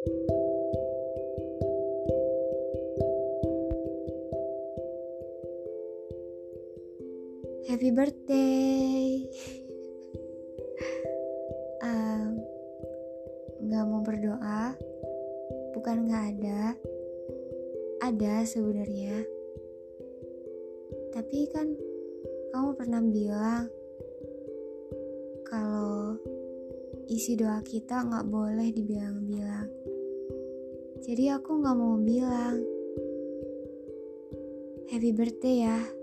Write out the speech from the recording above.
Happy birthday. um, gak mau berdoa, bukan gak ada, ada sebenarnya. Tapi kan kamu pernah bilang isi doa kita nggak boleh dibilang-bilang. Jadi aku nggak mau bilang. Happy birthday ya.